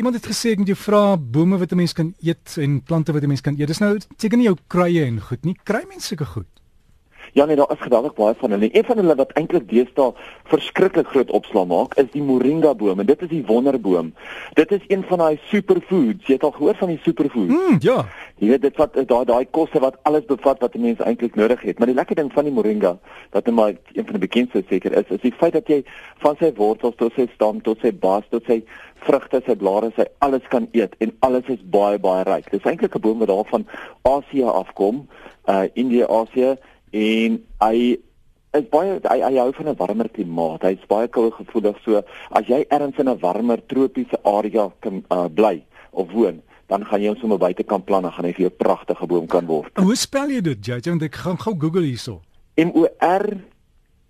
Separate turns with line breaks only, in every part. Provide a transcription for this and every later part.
Iemand het gesê ek moet jou vra bome wat 'n mens kan eet en plante wat 'n mens kan eet. Dis nou seker nie jou kruie en goed nie. Kry mense sulke goed?
Ja nee, daar is geweldig baie van hulle. Een van hulle wat eintlik deesdae verskriklik groot opslag maak, is die moringa boom en dit is die wonderboom. Dit is een van daai superfoods. Jy het al gehoor van die superfoods?
Mm, ja.
Jy weet dit wat daai daai kosse wat alles bevat wat 'n mens eintlik nodig het. Maar die lekker ding van die moringa, wat net maar een van die bekendste seker is, is die feit dat jy van sy wortels tot sy stam tot sy bas tot sy vrugte, sy blare, sy alles kan eet en alles is baie baie ryk. Dis eintlik 'n boom wat daar van Asië afkom, uh Indië, Asië en hy is baie hy, hy hou van 'n warmer klimaat. Hy's baie koue gevoelig. So as jy ergens in 'n warmer tropiese area kan uh, bly of woon, dan gaan jy hom sommer buite kan plan en gaan hy vir jou pragtige boom kan word.
Hoe spel jy dit, JJ? Want ek gaan gou Google hierso.
M O R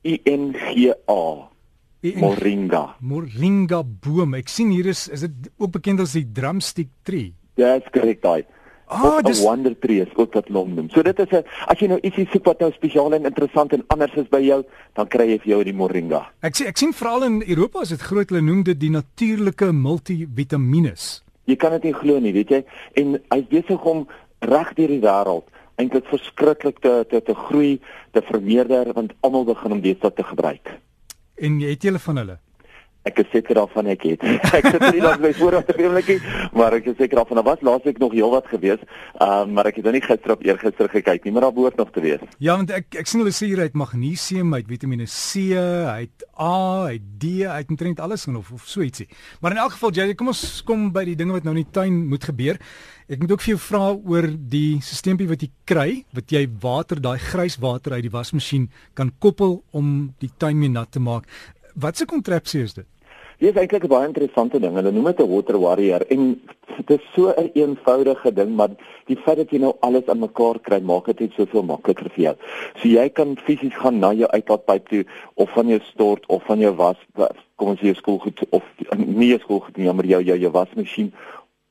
I N G A. Moringa.
Moringa boom. Ek sien hier is is dit ook bekend as die drumstick tree.
Ja, dis korrek daai.
Ah, dis
'n wonder tree, ook wat lom noem. So dit is 'n as jy nou ietsie soek wat nou spesiaal en interessant en anders is by jou, dan kry jy vir jou die moringa.
Ek sien ek sien veral in Europa is dit groot hulle noem dit die natuurlike multivitamiene.
Jy kan dit nie glo nie, weet jy? En hy's besig om reg deur die wêreld eintlik verskriklik te te te groei, te vermeerder want almal begin om dit te gebruik.
En jy het julle van hulle?
Ek is seker daarvan ek het. ek sit nie langs my voorraad te filmletjie, maar ek is seker daarvan daar was laasweek nog heelwat gewees. Ehm um, maar ek het nou nie gister op eergister gekyk nie, maar daar behoort nog te wees.
Ja, want ek ek sien hulle sê hier hy het magnesium, hy het Vitamiene C, hy het A, hy het D, hy het omtrent alles in of of so ietsie. Maar in elk geval jy kom ons kom by die dinge wat nou in die tuin moet gebeur. Ek moet ook vir jou vra oor die stelsel wat jy kry, wat jy water, daai grys water uit die wasmasjien kan koppel om die tuin mee nat te maak. Wat se kontrapsie is dit?
Dit is eintlik 'n baie interessante ding. Hulle noem dit 'n water warrior en dit is so 'n een eenvoudige ding, maar die feit dat jy nou alles aan mekaar kry, maak dit net soveel makliker vir jou. So jy kan fisies gaan na jou uitlaatpyp toe of van jou stort of van jou was, kom ons sê jou skoolgoed of nie jou skoolgoed nie, maar jou jou jou wasmasjien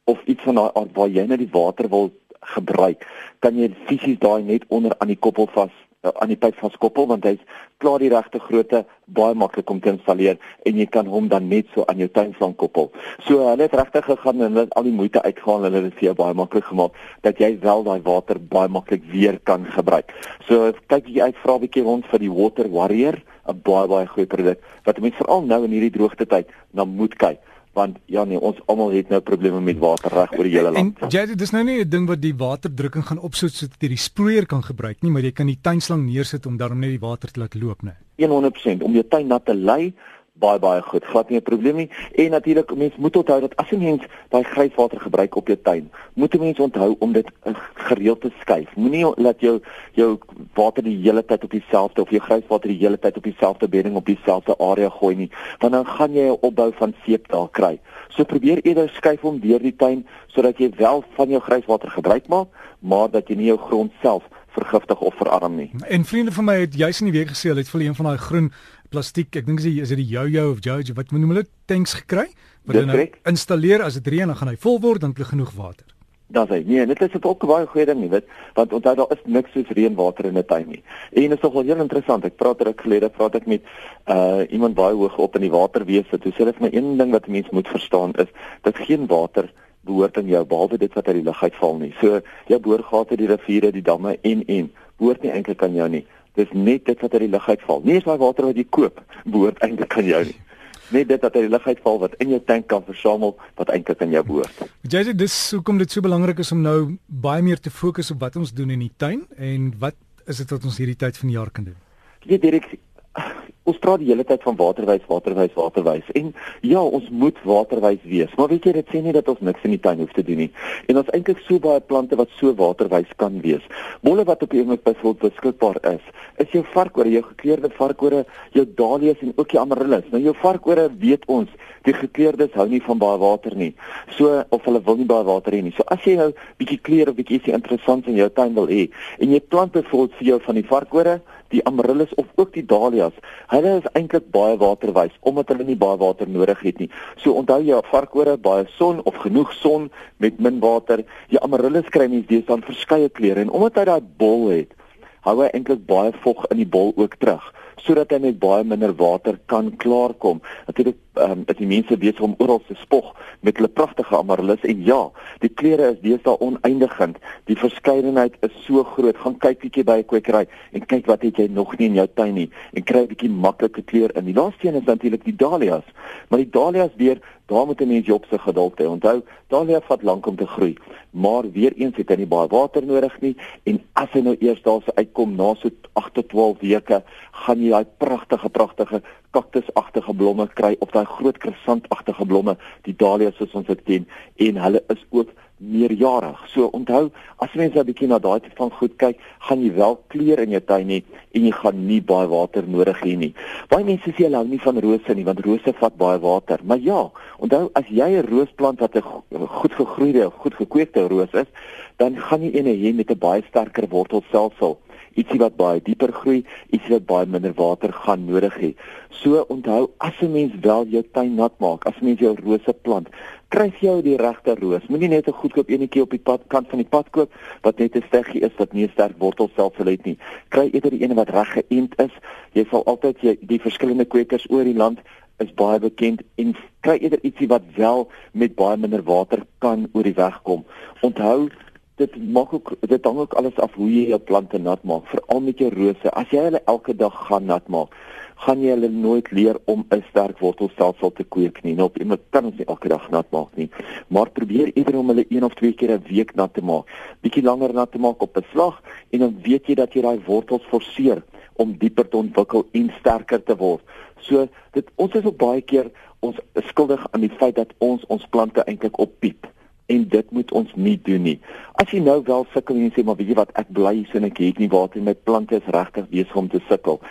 of iets van daai waar jy net die water wil gebruik, kan jy fisies daai net onder aan die koppel vas aan die pyp vaskoppel want hy's klaar die regte grootte, baie maklik om te installeer en jy kan hom dan net so aan jou tuinslang koppel. So hulle het regtig gegaan en hulle het al die moeite uitgehaal en hulle het dit vir jou baie maklik gemaak dat jy wel daai water baie maklik weer kan gebruik. So kyk jy uit vra 'n bietjie rond vir die Water Warrior, 'n baie baie goeie produk wat mense veral nou in hierdie droogte tyd na moet kyk want ja nee ons almal het nou probleme met water reg oor die hele land.
En jy dis nou nie 'n ding wat die waterdrukking gaan opsoet sodat jy die sproeier kan gebruik nie, maar jy kan die tuinslang neersit om daarom net die water te laat loop, né?
100% om jou tuin nat te lei baie baie goed. Glad nie 'n probleem nie. En natuurlik mense moet onthou dat as 'n mens daai grijswater gebruik op jou tuin, moet 'n mens onthou om dit gereeld te skuif. Moenie laat jou jou water die hele tyd op dieselfde of jou grijswater die hele tyd op dieselfde bedding op dieselfde area gooi nie, want dan gaan jy 'n opbou van seep daar kry. So probeer eerder skuif hom deur die tuin sodat jy wel van jou grijswater gebruik maak, maar dat jy nie jou grond self vergiftig of verarm nie.
En vriende van my het juis in die week gesê hulle het vir een van daai groen plastiek, ek dink is dit die Jojo of Jojo wat noem hulle tanks gekry wat hulle nou installeer as dit reën dan gaan hy vol word dan het hulle genoeg water.
Dan sê nee, dit is ook 'n baie goeie ding, jy weet, want onthou daar is niks soos reënwater in 'n tuin nie. En dit is nogal heel interessant. Ek praat ruk gelede praat ek met uh iemand baie hoog op in die waterwese. Toe sê hulle vir my een ding wat mense moet verstaan is dat geen water behoort aan jou behalwe dit wat uit die lug uitval nie. So jou boorgate, die riviere, die damme en en behoort nie eintlik aan jou nie. Dis net dit wat uit die lug uitval. Nie is daai water wat jy koop behoort eintlik aan jou nie. Net dit wat uit die lug uitval wat in jou tank kan versamel wat eintlik aan jou behoort.
Jy sê dis hoekom dit so belangrik is om nou baie meer te fokus op wat ons doen in die tuin en wat is dit wat ons hierdie tyd van die jaar kan doen?
Jy weet Dirk, ons praat die hele tyd van waterwys, waterwys, waterwys en ja, ons moet waterwys wees. Maar weet jy, dit sê nie dat ons niks in die tuin hoef te doen nie. En ons eintlik so baie plante wat so waterwys kan wees. Bolle wat op oomblik byvoorbeeld beskikbaar is, is jou varkore, jou gekleurde varkore, jou dahlias en ook die amaryllis. Nou jou varkore weet ons, die gekleurdes hou nie van baie water nie. So of hulle wil nie baie water hê nie. So as jy nou bietjie kleur of bietjie ietsie interessants in jou tuin wil hê en jy plant byvoorbeeld vir jou van die varkore die amaryllis of ook die dahlias. Hulle is eintlik baie waterwys omdat hulle nie baie water nodig het nie. So onthou jy varkore baie son of genoeg son met min water. Die amaryllis kry mens dis dan verskeie kleure en omdat hy daai bol het, hou hy eintlik baie vog in die bol ook terug sodat hy met baie minder water kan klaarkom. Natuurlik um, is die mense besig om oral te spog met hulle pragtige amaryllis en ja, die kleure is deesdae oneindigend. Die verskeidenheid is so groot. Gaan kyk bietjie by 'n kwekery en kyk wat het jy nog nie in jou tuin nie en kry 'n bietjie maklike kleur in. Die laaste een is natuurlik die dahlias. Maar die dahlias weer Daar moet 'n mens jou op se geduld hê. Onthou, dahlia vat lank om te groei, maar weer eens het hy nie baie water nodig nie en as hy nou eers daar se uitkom na so 8 tot 12 weke, gaan jy daai pragtige pragtige kaktusagtige blomme kry of daai groot krisantagtige blomme, die dahlias soos ons dit ken en hulle is ook meerjarig. So onthou, as net 'n bietjie na daai tipe van goed kyk, gaan jy wel kleur in jou tuin hê en jy gaan nie baie water nodig hê nie. Baie mense sê hulle hou nie van rose nie want rose vat baie water. Maar ja, onthou as jy 'n roosplant wat 'n goed gegroeide, goed gekweekte roos is, dan gaan jy ene hê met 'n baie sterker wortelstelsel ietsie wat baie dieper groei, ietsie wat baie minder water gaan nodig hê. So onthou, as 'n mens wel jou tuin nat maak, as 'n mens jou rose plant, kry jy die regte roos. Moenie net 'n goedkoop enetjie op die pad kant van die pad koop wat net 'n steggie is wat nie 'n sterk wortelstelsel het nie. Kry eerder die een wat reg geënt is. Jy sal altyd jy, die verskillende kwekers oor die land is baie bekend en kry eerder ietsie wat wel met baie minder water kan oor die weg kom. Onthou dit maak ook dit hang ook alles af hoe jy jou plante nat maak, veral met jou rose. As jy hulle elke dag gaan nat maak, gaan jy hulle nooit leer om 'n sterk wortelstelsel te kweek nie. Nou, jy kan ons nie elke dag nat maak nie, maar probeer eerder om hulle een of twee keer 'n week nat te maak. Bietjie langer nat te maak op 'n slag en dan weet jy dat jy daai wortels forceer om dieper te ontwikkel en sterker te word. So dit ons is op baie keer ons skuldig aan die feit dat ons ons plante eintlik oppiep en dit moet ons nie doen nie. As jy nou wel sukkel en sê maar weet jy wat ek bly hier en ek het nie water met plante is regtig besig om te sukkel.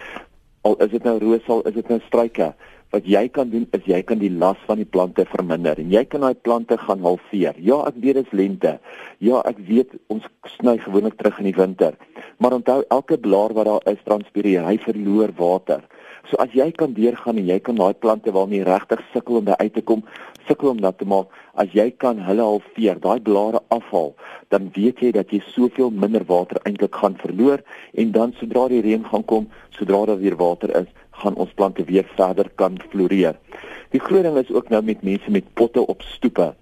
Al is dit nou roosal, is dit nou struike, wat jy kan doen is jy kan die las van die plante verminder en jy kan daai plante gaan halveer. Ja, ek weet dit is lente. Ja, ek weet ons sny gewoonlik terug in die winter. Maar onthou elke blaar wat daar is transpireer, hy verloor water. So as jy kan deurgaan en jy kan daai plante waarmee regtig sukkel om by uit te kom, sukkel om dat te maak, as jy kan hulle halveer, daai blare afhaal, dan weet jy dat jy soveel minder water eintlik gaan verloor en dan sodra die reën gaan kom, sodra daar weer water is, gaan ons plante weer verder kan floreer. Die groot ding is ook nou met mense met potte op stoepe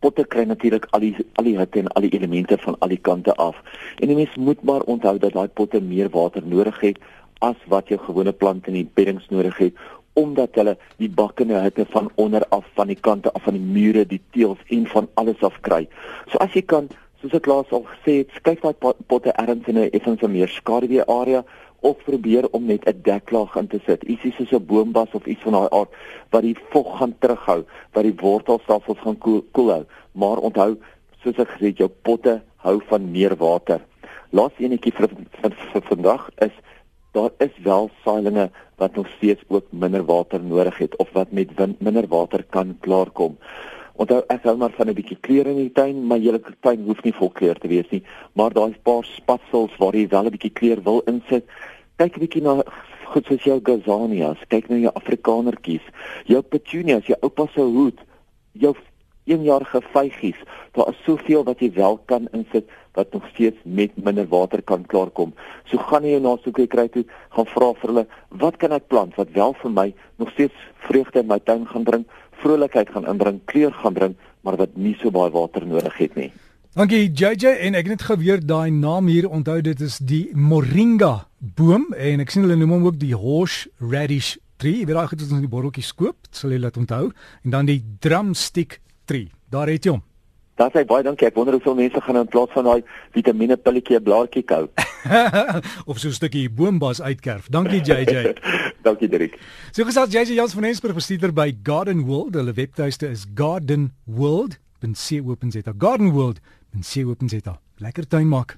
potte kry natuurlik al die al die hitte en al die elemente van al die kante af. En die mens moet maar onthou dat daai potte meer water nodig het as wat jou gewone plante in die beddings nodig het omdat hulle die bakkene hitte van onder af van die kante af van die mure, die teëls en van alles af kry. So as jy kan, soos ek laas al gesê het, skuif daai potte ergens in 'n effens meer skaduwee area of probeer om net 'n deklaag in te sit. Ietsie soos 'n boombas of iets van daai aard wat die vog gaan terughou, wat die wortelstelsels gaan koel koel hou. Maar onthou, soos ek gesê het, jou potte hou van meer water. Laaste enetjie vir, vir, vir vandag is daar is wel saailinge wat nog steeds ook minder water nodig het of wat met minder water kan klaarkom. Onthou ek hou maar van 'n bietjie kleur in die tuin, maar julle tuin hoef nie vol kleur te wees nie, maar daar's 'n paar spatsels waar jy wel 'n bietjie kleur wil insit. Kyk 'n bietjie na goed soos jou gazanias, kyk na jou afrikanertjies, jou petunias, jou oupa se hoed, jou eenjarige vygies. Daar is soveel wat jy wel kan insit wat nog steeds met minder water kan klaarkom. So gaan jy na soek kry toe, gaan vra vir hulle, wat kan ek plant wat wel vir my nog steeds vreugde in my tuin gaan bring, vrolikheid gaan inbring, kleur gaan bring, maar wat nie so baie water nodig het nie.
Dankie JJ en ek het geweet daai naam hier onthou dit is die moringa boom en ek sien hulle noem hom ook die horse radish tree. Wie raak dit ons in die botteltjies koop, sal jy laat onthou. En dan die drumstick tree. Daar het jy hom.
Daar sê baie dankie. Ek wonder hoeveel mense gaan in plaas van daai vitamiene pilletjie 'n blaartjie kou.
of so 'n stukkie boombas uitkerf. Dankie JJ.
dankie Dirk.
So gesels JJ Jans van Ensburg bestuurder by Garden World. Hulle webtuiste is gardenworld.co.za. Garden World.co.za. Lekker tuin maak.